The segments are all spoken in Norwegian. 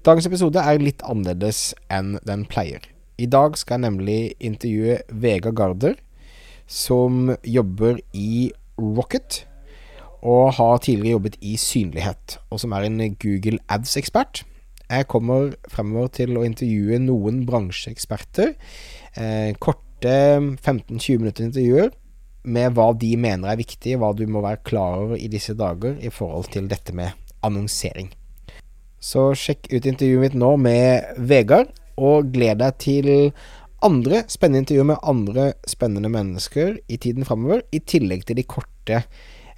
Dagens episode er litt annerledes enn den pleier. I dag skal jeg nemlig intervjue Vegard Garder, som jobber i Rocket, og har tidligere jobbet i synlighet, og som er en Google Ads-ekspert. Jeg kommer fremover til å intervjue noen bransjeeksperter. Eh, korte 15-20 minutter intervjuer med hva de mener er viktig, hva du må være klar over i disse dager i forhold til dette med annonsering. Så sjekk ut intervjuet mitt nå med Vegard, og gled deg til andre spennende intervjuer med andre spennende mennesker i tiden framover, i tillegg til de korte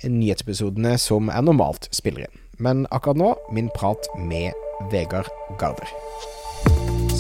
nyhetsepisodene som er normalt spiller inn. Men akkurat nå, min prat med Vegard Garder.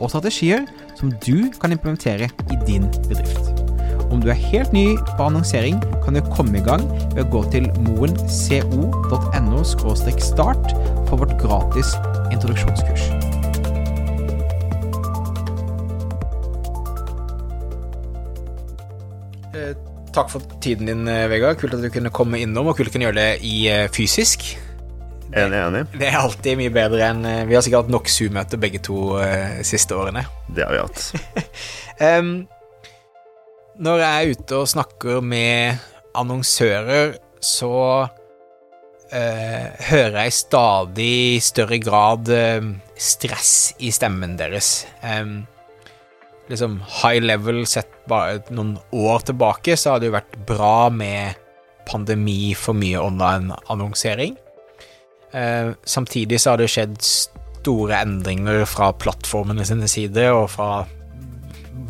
og strategier som du kan implementere i din bedrift. Om du er helt ny på annonsering, kan du komme i gang ved å gå til moenco.no start for vårt gratis introduksjonskurs. Eh, takk for tiden din, eh, Vegard. Kult at du kunne komme innom, og kult at du kunne gjøre det i eh, fysisk. Enig, enig. Det er alltid mye bedre enn Vi har sikkert hatt nok Zoom-møter begge to uh, siste årene. Det har vi hatt. um, når jeg er ute og snakker med annonsører, så uh, hører jeg i stadig større grad uh, stress i stemmen deres. Um, liksom high level sett bare noen år tilbake, så har det jo vært bra med pandemi for mye online-annonsering. Uh, samtidig så har det skjedd store endringer fra plattformene sine sider, og fra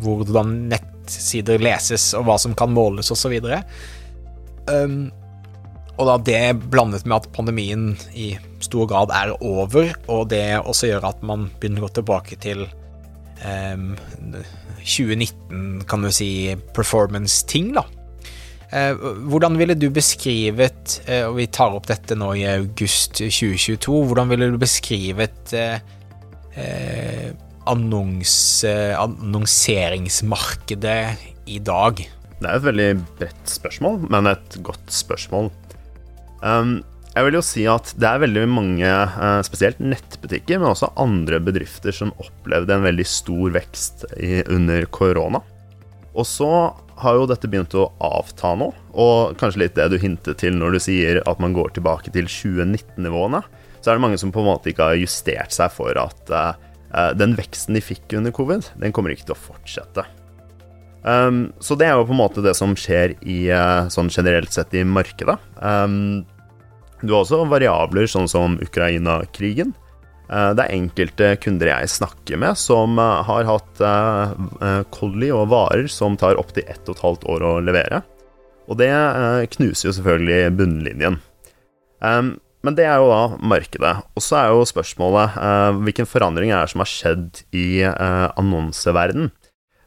hvordan nettsider leses, og hva som kan måles, osv. Um, og da det blandet med at pandemien i stor grad er over, og det også gjør at man begynner å gå tilbake til um, 2019, kan du si, performance-ting, da. Eh, hvordan ville du beskrevet, eh, og vi tar opp dette nå i august 2022, hvordan ville du beskrevet eh, annonse, annonseringsmarkedet i dag? Det er et veldig bredt spørsmål, men et godt spørsmål. Um, jeg vil jo si at det er veldig mange, spesielt nettbutikker, men også andre bedrifter som opplevde en veldig stor vekst under korona. Og så har jo dette begynt å avta nå, og kanskje litt det du hintet til når du sier at man går tilbake til 2019-nivåene. Så er det mange som på en måte ikke har justert seg for at uh, den veksten de fikk under covid, den kommer ikke til å fortsette. Um, så det er jo på en måte det som skjer i, uh, sånn generelt sett i markedet. Um, du har også variabler sånn som Ukraina-krigen. Uh, det er enkelte kunder jeg snakker med som uh, har hatt collie og varer som tar opptil ett og et halvt år å levere. Og det knuser jo selvfølgelig bunnlinjen. Men det er jo da markedet. Og så er jo spørsmålet hvilken forandring er det som har skjedd i annonseverden.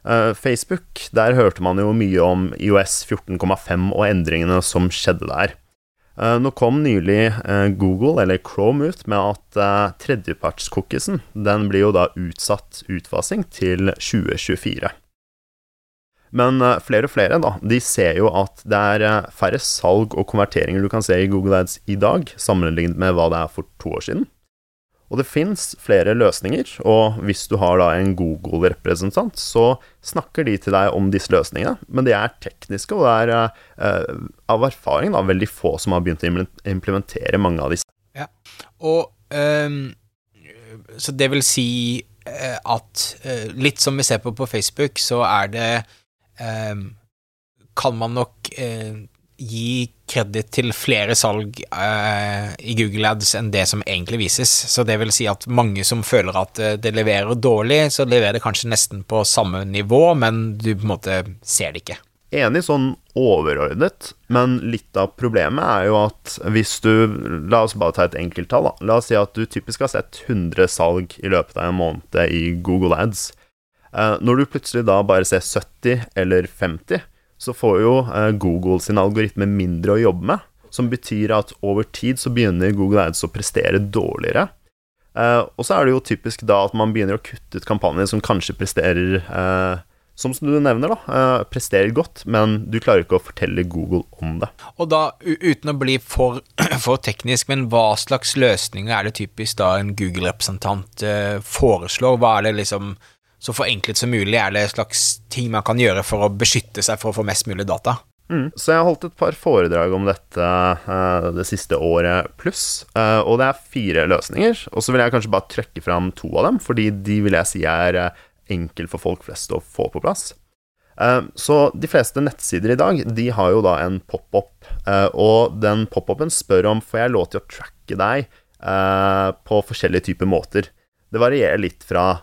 Uh, Facebook, der hørte man jo mye om IOS 14,5 og endringene som skjedde der. Uh, nå kom nylig uh, Google, eller Chrome, ut med at tredjepartscookiesen den blir jo da utsatt utfasing til 2024. Men flere og flere da, de ser jo at det er færre salg og konverteringer du kan se i Google Ads i dag, sammenlignet med hva det er for to år siden. Og det fins flere løsninger, og hvis du har da en Google-representant, så snakker de til deg om disse løsningene, men de er tekniske, og det er uh, av erfaring da, veldig få som har begynt å implementere mange av disse. Ja, og um, Så det vil si uh, at uh, litt som vi ser på på Facebook, så er det um, Kan man nok gi kreditt til flere salg eh, i Google Ads enn det som egentlig vises. Så det vil si at mange som føler at eh, det leverer dårlig, så leverer det kanskje nesten på samme nivå, men du på en måte ser det ikke. Enig sånn overordnet, men litt av problemet er jo at hvis du La oss bare ta et enkelttall, da. La oss si at du typisk har sett 100 salg i løpet av en måned i Google Ads. Eh, når du plutselig da bare ser 70 eller 50, så får jo eh, Google sin algoritme mindre å jobbe med. Som betyr at over tid så begynner Google Ads å prestere dårligere. Eh, og så er det jo typisk da at man begynner å kutte ut kampanjer som kanskje presterer eh, som du nevner, da, presterer godt, men du klarer ikke å fortelle Google om det. Og da, uten å bli for, for teknisk, men hva slags løsninger er det typisk da en Google-representant foreslår? Hva er det liksom så forenklet som mulig? Er det slags ting man kan gjøre for å beskytte seg for å få mest mulig data? Mm. Så jeg har holdt et par foredrag om dette uh, det siste året pluss, uh, og det er fire løsninger. Og så vil jeg kanskje bare trekke fram to av dem, fordi de vil jeg si er uh, enkel for folk flest å få på plass. Så de fleste nettsider i dag de har jo da en pop-up, og den pop-upen spør om får jeg lov til å tracke deg på forskjellige typer måter. Det varierer litt fra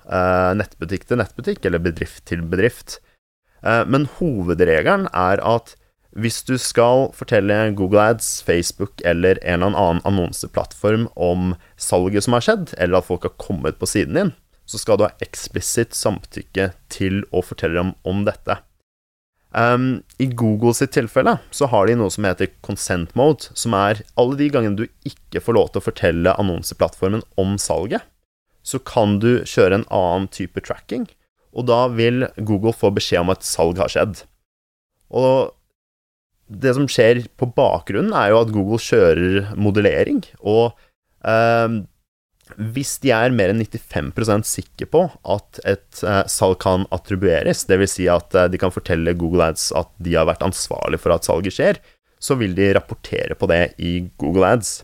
nettbutikk til nettbutikk, eller bedrift til bedrift. Men hovedregelen er at hvis du skal fortelle Google Ads, Facebook eller en eller annen annonseplattform om salget som har skjedd, eller at folk har kommet på siden din, så skal du ha eksplisitt samtykke til å fortelle dem om dette. Um, I Google sitt tilfelle så har de noe som heter consent mode, som er alle de gangene du ikke får lov til å fortelle annonseplattformen om salget, så kan du kjøre en annen type tracking, og da vil Google få beskjed om at salg har skjedd. Og det som skjer på bakgrunnen, er jo at Google kjører modellering, og eh, hvis de er mer enn 95% sikre på at et eh, salg kan attribueres, dvs. Si at eh, de kan fortelle Google Ads at de har vært ansvarlig for at salget skjer, så vil de rapportere på det i Google Ads.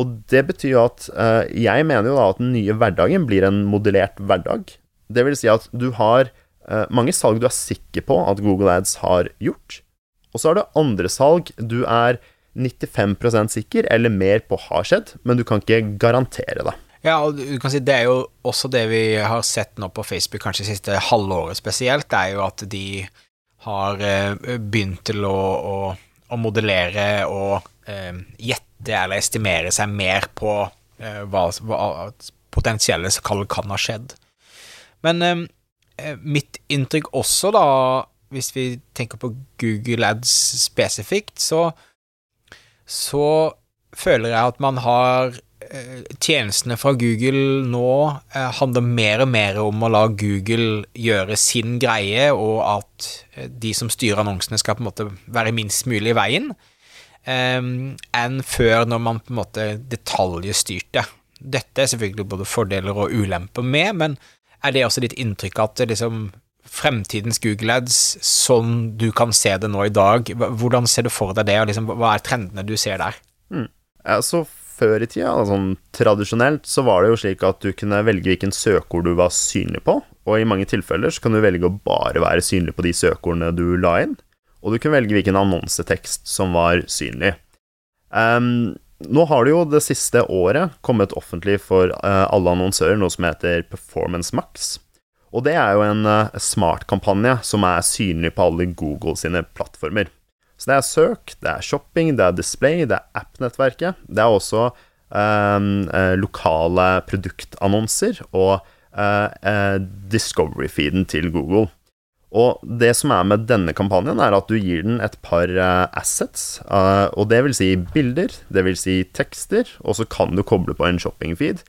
Og det betyr jo at eh, Jeg mener jo da at den nye hverdagen blir en modellert hverdag. Det vil si at du har eh, mange salg du er sikker på at Google Ads har gjort, og så har du andre salg. Du er 95% sikker eller mer på har skjedd, men du kan ikke garantere det. Ja, og du kan si det er jo også det vi har sett nå på Facebook, kanskje siste halvåret spesielt, det er jo at de har eh, begynt til å, å, å modellere og eh, gjette eller estimere seg mer på eh, hva, hva potensielle kall kan ha skjedd. Men eh, eh, mitt inntrykk også, da, hvis vi tenker på Google Ads spesifikt, så, så føler jeg at man har eh, Tjenestene fra Google nå eh, handler mer og mer om å la Google gjøre sin greie, og at de som styrer annonsene, skal på en måte være minst mulig i veien, enn før, når man på en måte detaljstyrte. Dette er selvfølgelig både fordeler og ulemper med, men er det også ditt inntrykk at liksom fremtidens Google Ads sånn du kan se det nå i dag? Hvordan ser du for deg det, og liksom, hva er trendene du ser der? Mm. Så før i tida, sånn tradisjonelt, så var det jo slik at du kunne velge hvilken søkeord du var synlig på, og i mange tilfeller så kan du velge å bare være synlig på de søkeordene du la inn, og du kunne velge hvilken annonsetekst som var synlig. Um, nå har det jo det siste året kommet offentlig for uh, alle annonsører noe som heter Performance Max. Og det er jo en uh, smart-kampanje som er synlig på alle Google sine plattformer. Så det er søk, det er shopping, det er display, det er app-nettverket. Det er også um, lokale produktannonser og uh, discovery-feeden til Google. Og det som er med denne kampanjen, er at du gir den et par assets. og det vil si bilder, det vil si tekster, og så kan du koble på en shopping-feed.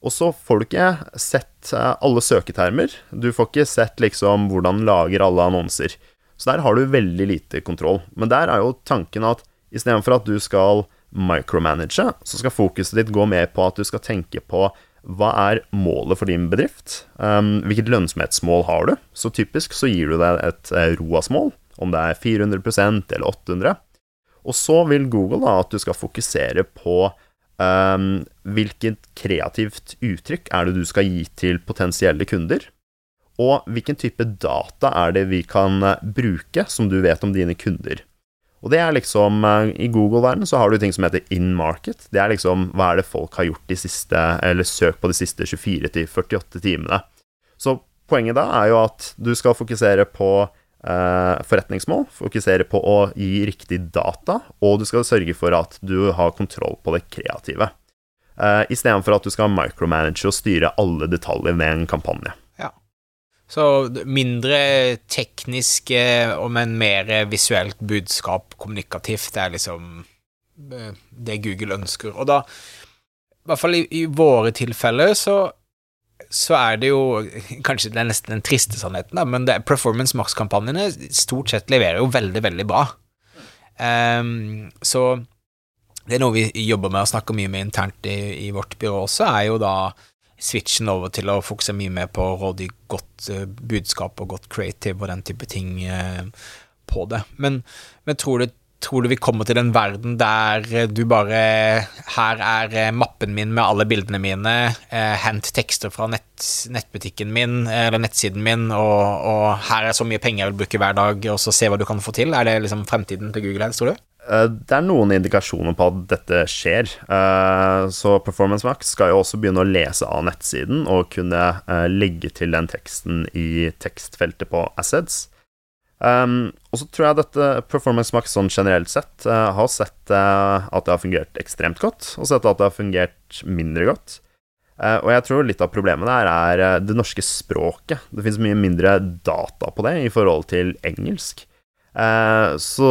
Og så får du ikke sett eh, alle søketermer. Du får ikke sett liksom hvordan lager alle annonser. Så der har du veldig lite kontroll. Men der er jo tanken at istedenfor at du skal micromanage, så skal fokuset ditt gå med på at du skal tenke på hva er målet for din bedrift? Um, hvilket lønnsomhetsmål har du? Så typisk så gir du deg et eh, ROAS-mål, om det er 400% eller 800. Og så vil Google da at du skal fokusere på Um, hvilket kreativt uttrykk er det du skal gi til potensielle kunder? Og hvilken type data er det vi kan eh, bruke som du vet om dine kunder? Og det er liksom eh, I Google-verdenen så har du ting som heter in market. Det er liksom hva er det folk har gjort de siste Eller søkt på de siste 24 til 48 timene. Så poenget da er jo at du skal fokusere på Eh, forretningsmål, fokusere på å gi riktig data, og du skal sørge for at du har kontroll på det kreative. Uh, Istedenfor at du skal micromanage og styre alle detaljer med en kampanje. Så mindre teknisk, men mer visuelt budskap, kommunikativt, det er liksom eh, det Google ønsker. Og da, i hvert fall i, i våre tilfeller, så, så er det jo kanskje det er nesten den triste sannheten, da, men det, Performance Max-kampanjene stort sett leverer jo veldig, veldig bra. Um, så det er noe vi jobber med og snakker mye med internt i, i, vårt byrå også, er jo da switchen over til å fokusere mye mer på å råde godt uh, budskap og godt creative og den type ting uh, på det. Men, men tror, du, tror, du, vi kommer til en verden der du bare Her er mappen min med alle bildene mine, hent tekster fra nett, nettbutikken min eller nettsiden min, og, og, her er så mye penger jeg vil bruke hver dag, og så se hva du kan få til? Er det liksom fremtiden til Google her, tror du? Eh, det er noen indikasjoner på at dette skjer. Eh, så Performance Max skal jo også begynne å lese av nettsiden og kunne eh, legge til den teksten i tekstfeltet på assets. Um, og så tror jeg dette Performance Max sånn generelt sett har sett at det har fungert ekstremt godt, og sett at det har fungert mindre godt. og jeg tror litt av problemet der er det norske språket. Det finnes mye mindre data på det i forhold til engelsk. så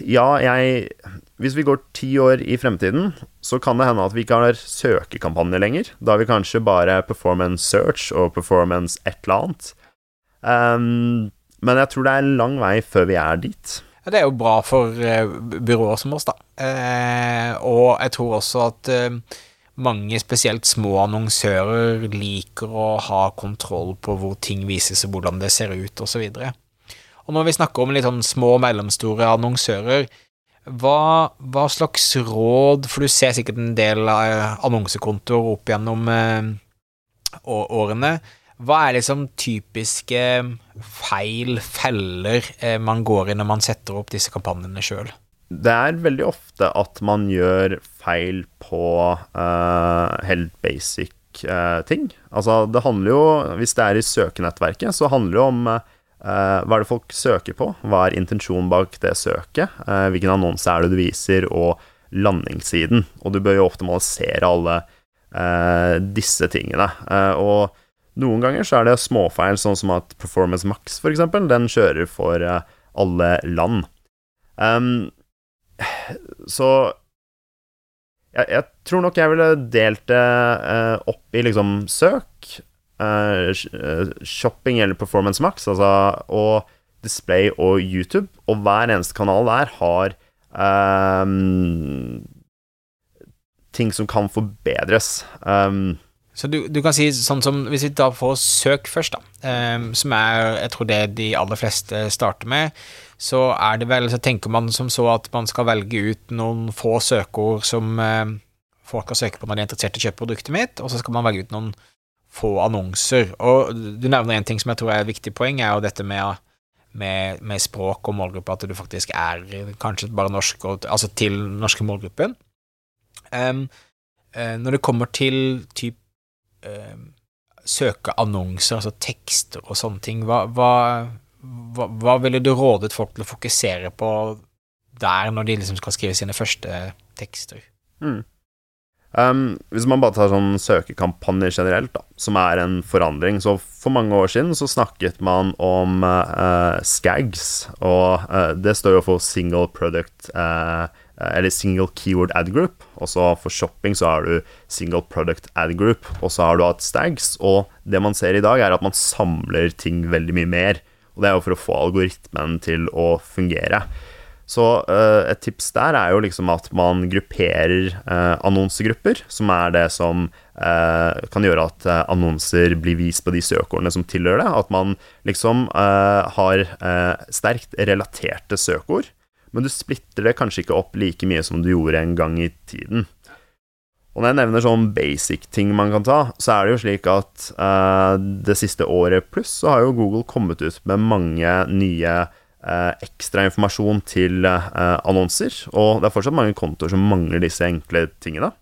ja, jeg Hvis vi går ti år i fremtiden, så kan det hende at vi ikke har søkekampanjer lenger. Da har vi kanskje bare performance search og performance et eller annet. Um, men jeg tror det er lang vei før vi er dit. Det er jo bra for uh, byråer som oss, da. Uh, og jeg tror også at uh, mange, spesielt små annonsører, liker å ha kontroll på hvor ting vises og hvordan det ser ut, osv. Og når vi snakker om litt sånn små og mellomstore annonsører, hva, hva, slags råd For du ser sikkert en del eh, annonsekontoer opp gjennom eh, årene. Hva er liksom typiske feil, feller, eh, man går i når man setter opp disse kampanjene sjøl? Det er veldig ofte at man gjør feil på uh, helt basic uh, ting. Altså, det handler jo Hvis det er i søkenettverket, så handler det om uh, Uh, hva er det folk søker på? Hva er intensjonen bak det søket? Uh, hvilken annonse er det du viser, og landingssiden? Og du bør jo optimalisere alle uh, disse tingene. og noen ganger så er det småfeil, sånn som at Performance Max, for eksempel, den kjører for alle land. Um, så jeg, jeg, tror nok jeg ville delt det opp i liksom søk, uh, shopping eller Performance Max, altså, og Display og YouTube, og hver eneste kanal der har um, ting som kan forbedres. Um, så du, du, kan si sånn som Hvis vi da får søk først, da, um, som er jeg tror det de aller fleste starter med, så er det vel Så tenker man som så at man skal velge ut noen få søkeord som folk kan søke på når de er interessert i å kjøpe produktet mitt, og så skal man velge ut noen få annonser. Og du nevner en ting som jeg tror er et viktig poeng, er jo dette med, med, med språk og målgruppe, at du faktisk er kanskje bare norsk, og, altså til norske målgruppen. Um, uh, når det kommer til typ um, søke annonser, altså tekster og sånne ting, hva, hva, hva, hva, ville du rådet folk til å fokusere på der, når de liksom skal skrive sine første tekster? Mm. Um, hvis man bare tar sånn søkekampanjer generelt, da, som er en forandring Så for mange år siden så snakket man om uh, SCAGs, og uh, det står jo for Single Product uh, Eller Single Keyword Ad Group. Og så for shopping så har du Single Product Ad Group, og så har du hatt STAGs. Og det man ser i dag, er at man samler ting veldig mye mer. Og det er jo for å få algoritmen til å fungere. Så uh, et tips der er jo liksom at man grupperer uh, annonsegrupper, som er det som uh, kan gjøre at annonser blir vist på de søkeordene som tilhører det. At man liksom har sterkt relaterte søkeord, men du splitter det kanskje ikke opp like mye som du gjorde en gang i tiden. Og når jeg nevner sånn basic ting man kan ta, så er det jo slik at det siste året pluss så har jo Google kommet ut med mange nye ekstra informasjon til eh, annonser. Og det er fortsatt mange kontoer som mangler disse enkle tingene.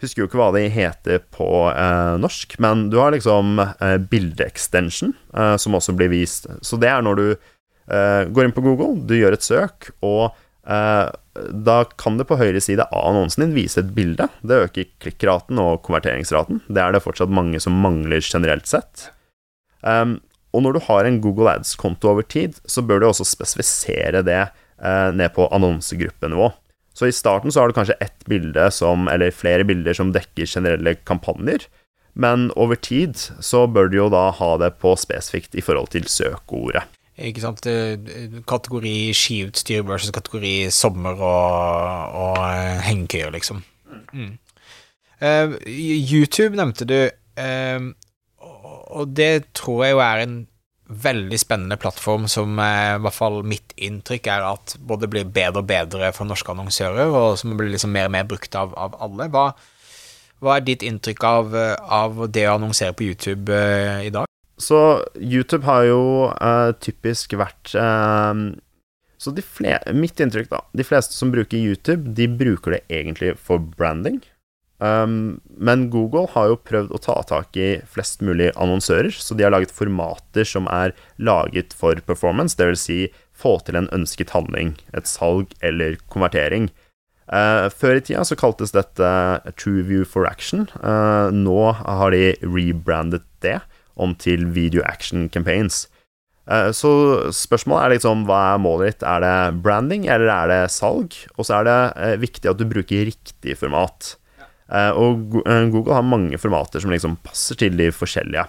Husker jo ikke hva de heter på eh, norsk, men du har liksom eh, bildeextension, eh, som også blir vist. Så det er når du eh, går inn på Google, du gjør et søk, og da kan det på høyre side av annonsen din vise et bilde. Det øker klikkraten og konverteringsraten. Det er det fortsatt mange som mangler generelt sett. Um, og når du har en Google Ads-konto over tid, så bør du også spesifisere det eh, ned på annonsegruppenivå. Så i starten så har du kanskje ett bilde som, eller flere bilder som dekker generelle kampanjer, men over tid så bør du jo da ha det på spesifikt i forhold til søkeordet. Ikke sant. Kategori skiutstyr versus kategori sommer og, og eh, hengekøyer, liksom. Mm. Uh, YouTube nevnte du, uh, og det tror jeg jo er en veldig spennende plattform som uh, i hvert fall mitt inntrykk er at både blir bedre og bedre for norske annonsører, og som blir liksom mer og mer brukt av, av alle. Hva, hva, er ditt inntrykk av, av, det å annonsere på YouTube i dag? Så YouTube har jo typisk vært så mitt inntrykk, da De fleste som bruker YouTube, de bruker det egentlig for branding. Um, men Google har jo prøvd å ta tak i flest mulig annonsører, så de har laget formater som er laget for performance, dvs. Si få til en ønsket handling, et salg eller konvertering. Uh, før i tida så kaltes dette True View for Action. Uh, nå har de rebrandet det om til Video Action Campaigns. Uh, så spørsmålet er liksom hva er målet ditt? Er det branding, eller er det salg? Og så er det viktig at du bruker riktig format. Eh, og eh, Google har mange formater som liksom passer til de forskjellige.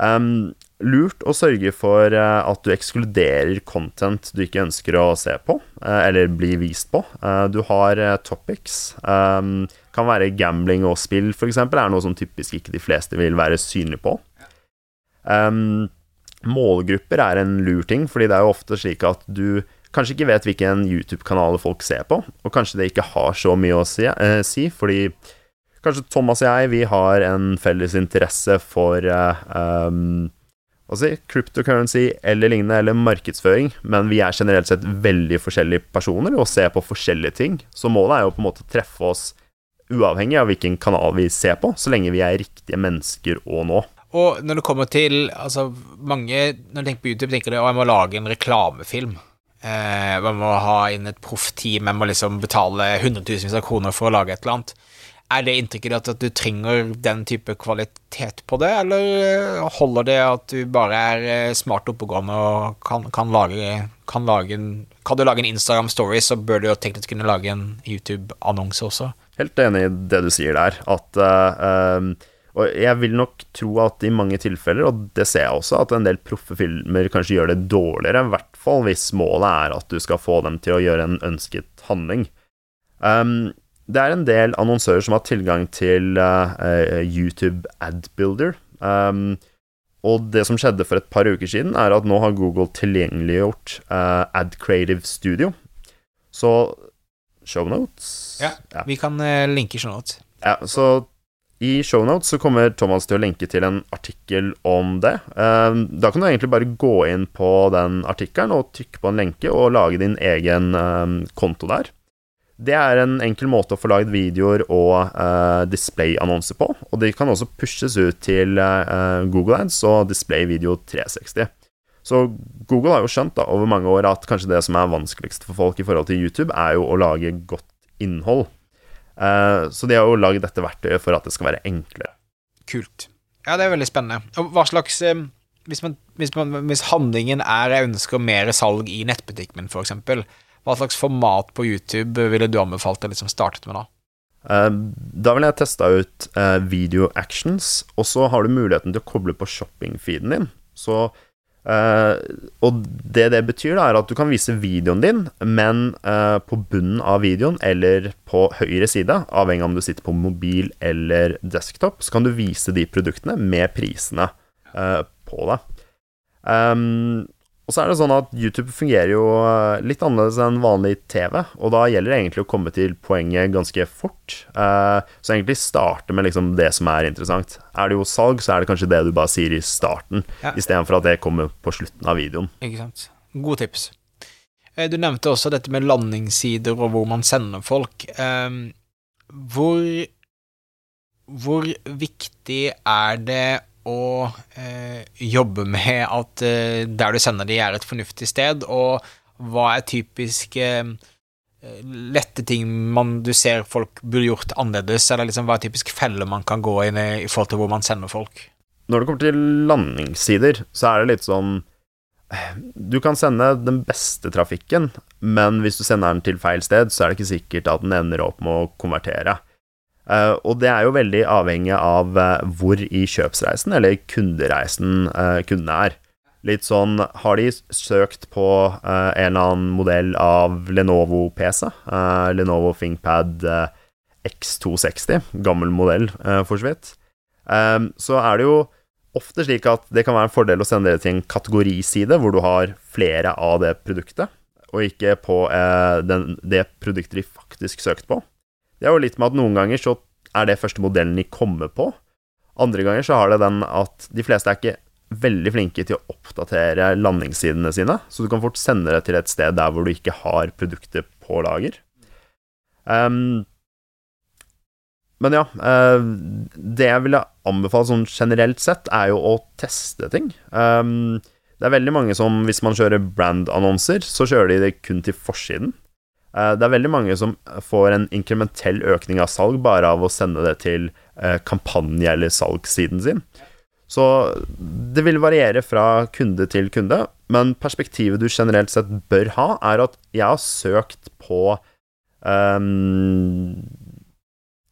Um, lurt å sørge for uh, at du ekskluderer content du ikke ønsker å se på, eller bli vist på. Du har topics. Um, kan være gambling og spill, f.eks., er noe som typisk ikke de fleste vil være synlige på. Um, målgrupper er en lur ting, fordi det er jo ofte slik at du kanskje ikke vet hvilken YouTube-kanaler folk ser på, og kanskje det ikke har så mye å si, si fordi Kanskje Thomas og jeg vi har en felles interesse for uh, um, hva si, cryptocurrency eller lignende, eller markedsføring, men vi er generelt sett veldig forskjellige personer og ser på forskjellige ting. Så målet er jo på en måte å treffe oss uavhengig av hvilken kanal vi ser på, så lenge vi er riktige mennesker å nå. Og når det kommer til altså mange Når du tenker på YouTube, tenker du at jeg må lage en reklamefilm. Eh, man må ha inn et proffteam, jeg må liksom betale hundretusenvis av kroner for å lage et eller annet. Er det inntrykket at, at du trenger den type kvalitet på det, eller holder det at du bare er eh, smart oppegående og kan, kan, lage, kan, lage en, kan du lage en Instagram-story, så bør du jo teknisk kunne lage en YouTube-annonse også? Helt enig i det du sier der, at uh, Og jeg vil nok tro at i mange tilfeller, og det ser jeg også, at en del proffe filmer kanskje gjør det dårligere, i hvert fall hvis målet er at du skal få dem til å gjøre en ønsket handling. Um, det er en del annonsører som har tilgang til uh, YouTube Adbuilder. Um, og det som skjedde for et par uker siden, er at nå har Google tilgjengeliggjort uh, Ad Creative Studio. Så shownotes ja, ja, vi kan uh, linke shownotes. Ja, så i shownotes så kommer Thomas til å lenke til en artikkel om det. Um, da kan du egentlig bare gå inn på den artikkelen og trykke på en lenke og lage din egen um, konto der. Det er en enkel måte å få lagd videoer og uh, displayannonser på. Og de kan også pushes ut til uh, Google Ads og Display Video 360. Så Google har jo skjønt da, over mange år at kanskje det som er vanskeligst for folk i forhold til YouTube, er jo å lage godt innhold. Uh, så de har jo lagd dette verktøyet for at det skal være enklere. Kult. Ja, det er veldig spennende. Og hva slags hvis, man, hvis, man, hvis handlingen er jeg ønsker mer salg i nettbutikken min, f.eks., hva slags format på YouTube ville du anbefalt å liksom startet med da? Uh, da ville jeg testa ut uh, video actions, og så har du muligheten til å koble på shoppingfeeden din. Så uh, Og det det betyr, da, er at du kan vise videoen din, men på bunnen av videoen, eller på høyre side, avhengig av om du sitter på mobil eller desktop, så kan du vise de produktene med prisene på det. Og så er det sånn at YouTube fungerer jo eh, litt annerledes enn vanlig TV, og da gjelder det egentlig å komme til poenget ganske fort. Uh, så egentlig starte med liksom det som er interessant. Er det jo salg, så er det kanskje det du bare sier i starten, ja. istedenfor at det kommer på slutten av videoen. Ikke sant. Gode tips. Eh, du nevnte også dette med landingssider og hvor man sender folk. Hvor, hvor viktig er det å eh, jobbe med at eh, der du sender de, er et fornuftig sted, og hva er typisk eh, lette ting man, du ser folk burde gjort annerledes, eller liksom hva er typisk feller man kan gå inn i i forhold til hvor man sender folk? når det kommer til landingssider, så er det litt sånn Du kan sende den beste trafikken, men hvis du sender den til feil sted, så er det ikke sikkert at den ender opp med å konvertere. Uh, og det er jo veldig avhengig av uh, hvor i kjøpsreisen eller kundereisen uh, kundene er. Litt sånn Har de søkt på en eller annen modell av Lenovo PC? Lenovo ThinkPad X260, gammel modell for så vidt. så er det jo ofte slik at det kan være en fordel å sende det til en kategoriside hvor du har flere av det produktet, og ikke på eh, den, det produktet de faktisk søkte på. Det er jo litt med at noen ganger så er det første modellen de kommer på. Andre ganger så har det den at de fleste er ikke veldig flinke til å oppdatere landingssidene sine, så du kan fort sende det til et sted der hvor du ikke har produktet på lager. Um, men ja, eh, det jeg ville anbefale sånn generelt sett, er jo å teste ting. Um, det er veldig mange som, hvis man kjører brand-annonser, så kjører de det kun til forsiden. Uh, det er veldig mange som får en inkrementell økning av salg bare av å sende det til uh, kampanje- eller salgssiden sin. Så det vil variere fra kunde til kunde, men perspektivet du generelt sett bør ha, er at jeg har søkt på um,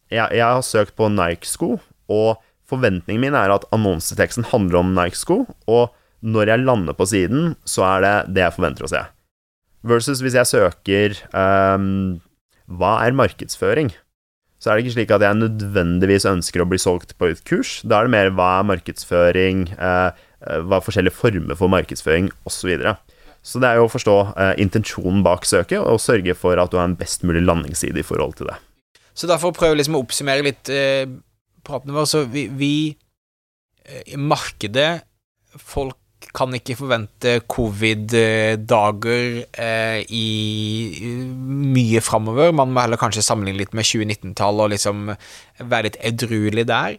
jeg, jeg har søkt på Nike-sko, og forventningen min er at annonseteksten handler om Nike-sko, og når jeg lander på siden, så er det det jeg forventer å se. Versus hvis jeg søker um, hva er markedsføring, så er det ikke slik at jeg nødvendigvis ønsker å bli solgt på et kurs. Da er det mer hva er markedsføring, uh, hva er forskjellige former for markedsføring, osv. Så, så det er jo å forstå uh, intensjonen bak søket, og sørge for at du har en best mulig landingsside i forhold til det. Så derfor prøver liksom å oppsummere litt eh, praten vår. Så vi, vi eh, markedet Folk kan ikke forvente covid-dager eh, i mye framover. Man må heller kanskje sammenligne litt med 2019-tallet og liksom være litt edruelig der.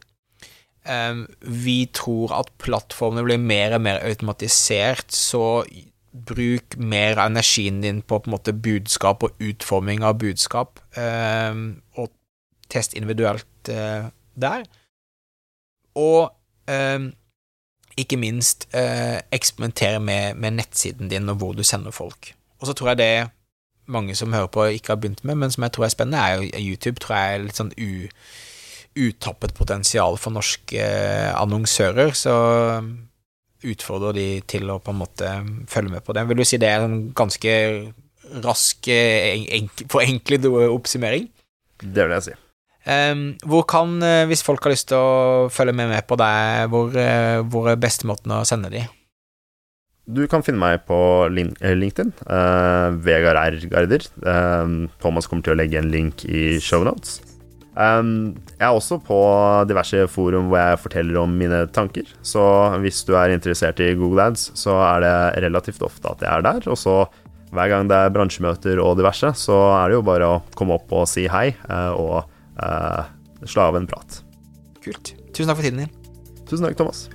Eh, vi tror at plattformene blir mer og mer automatisert, så bruk mer av energien din på på en måte budskap og utforming av budskap, eh, og test individuelt eh, der. Og eh, ikke minst eh, eksperimentere med, med, nettsiden din og hvor du sender folk. Og så tror jeg det mange som hører på, ikke har begynt med, men som jeg tror er spennende, er jo YouTube. tror jeg er litt sånn u, utappet potensial for norske annonsører. Så utfordrer de til å på en måte følge med på det. Vil du si det er en ganske rask, enk, forenklet oppsummering? Det vil jeg si. Um, hvor kan, uh, hvis folk har lyst til å følge med, med på deg, hvor, uh, hvor er beste måten å sende de? Du kan finne meg på eh, LinkedIn. Uh, Vegard R. Garder. Uh, Thomas kommer til å legge en link i shownotes. Um, jeg er også på diverse forum hvor jeg forteller om mine tanker. Så hvis du er interessert i Google Ads, så er det relativt ofte at jeg er der. Og så hver gang det er bransjemøter og diverse, så er det jo bare å komme opp og si hei. Uh, og uh, slå av en prat. Kult. Tusen takk for tiden din. Tusen takk, Thomas.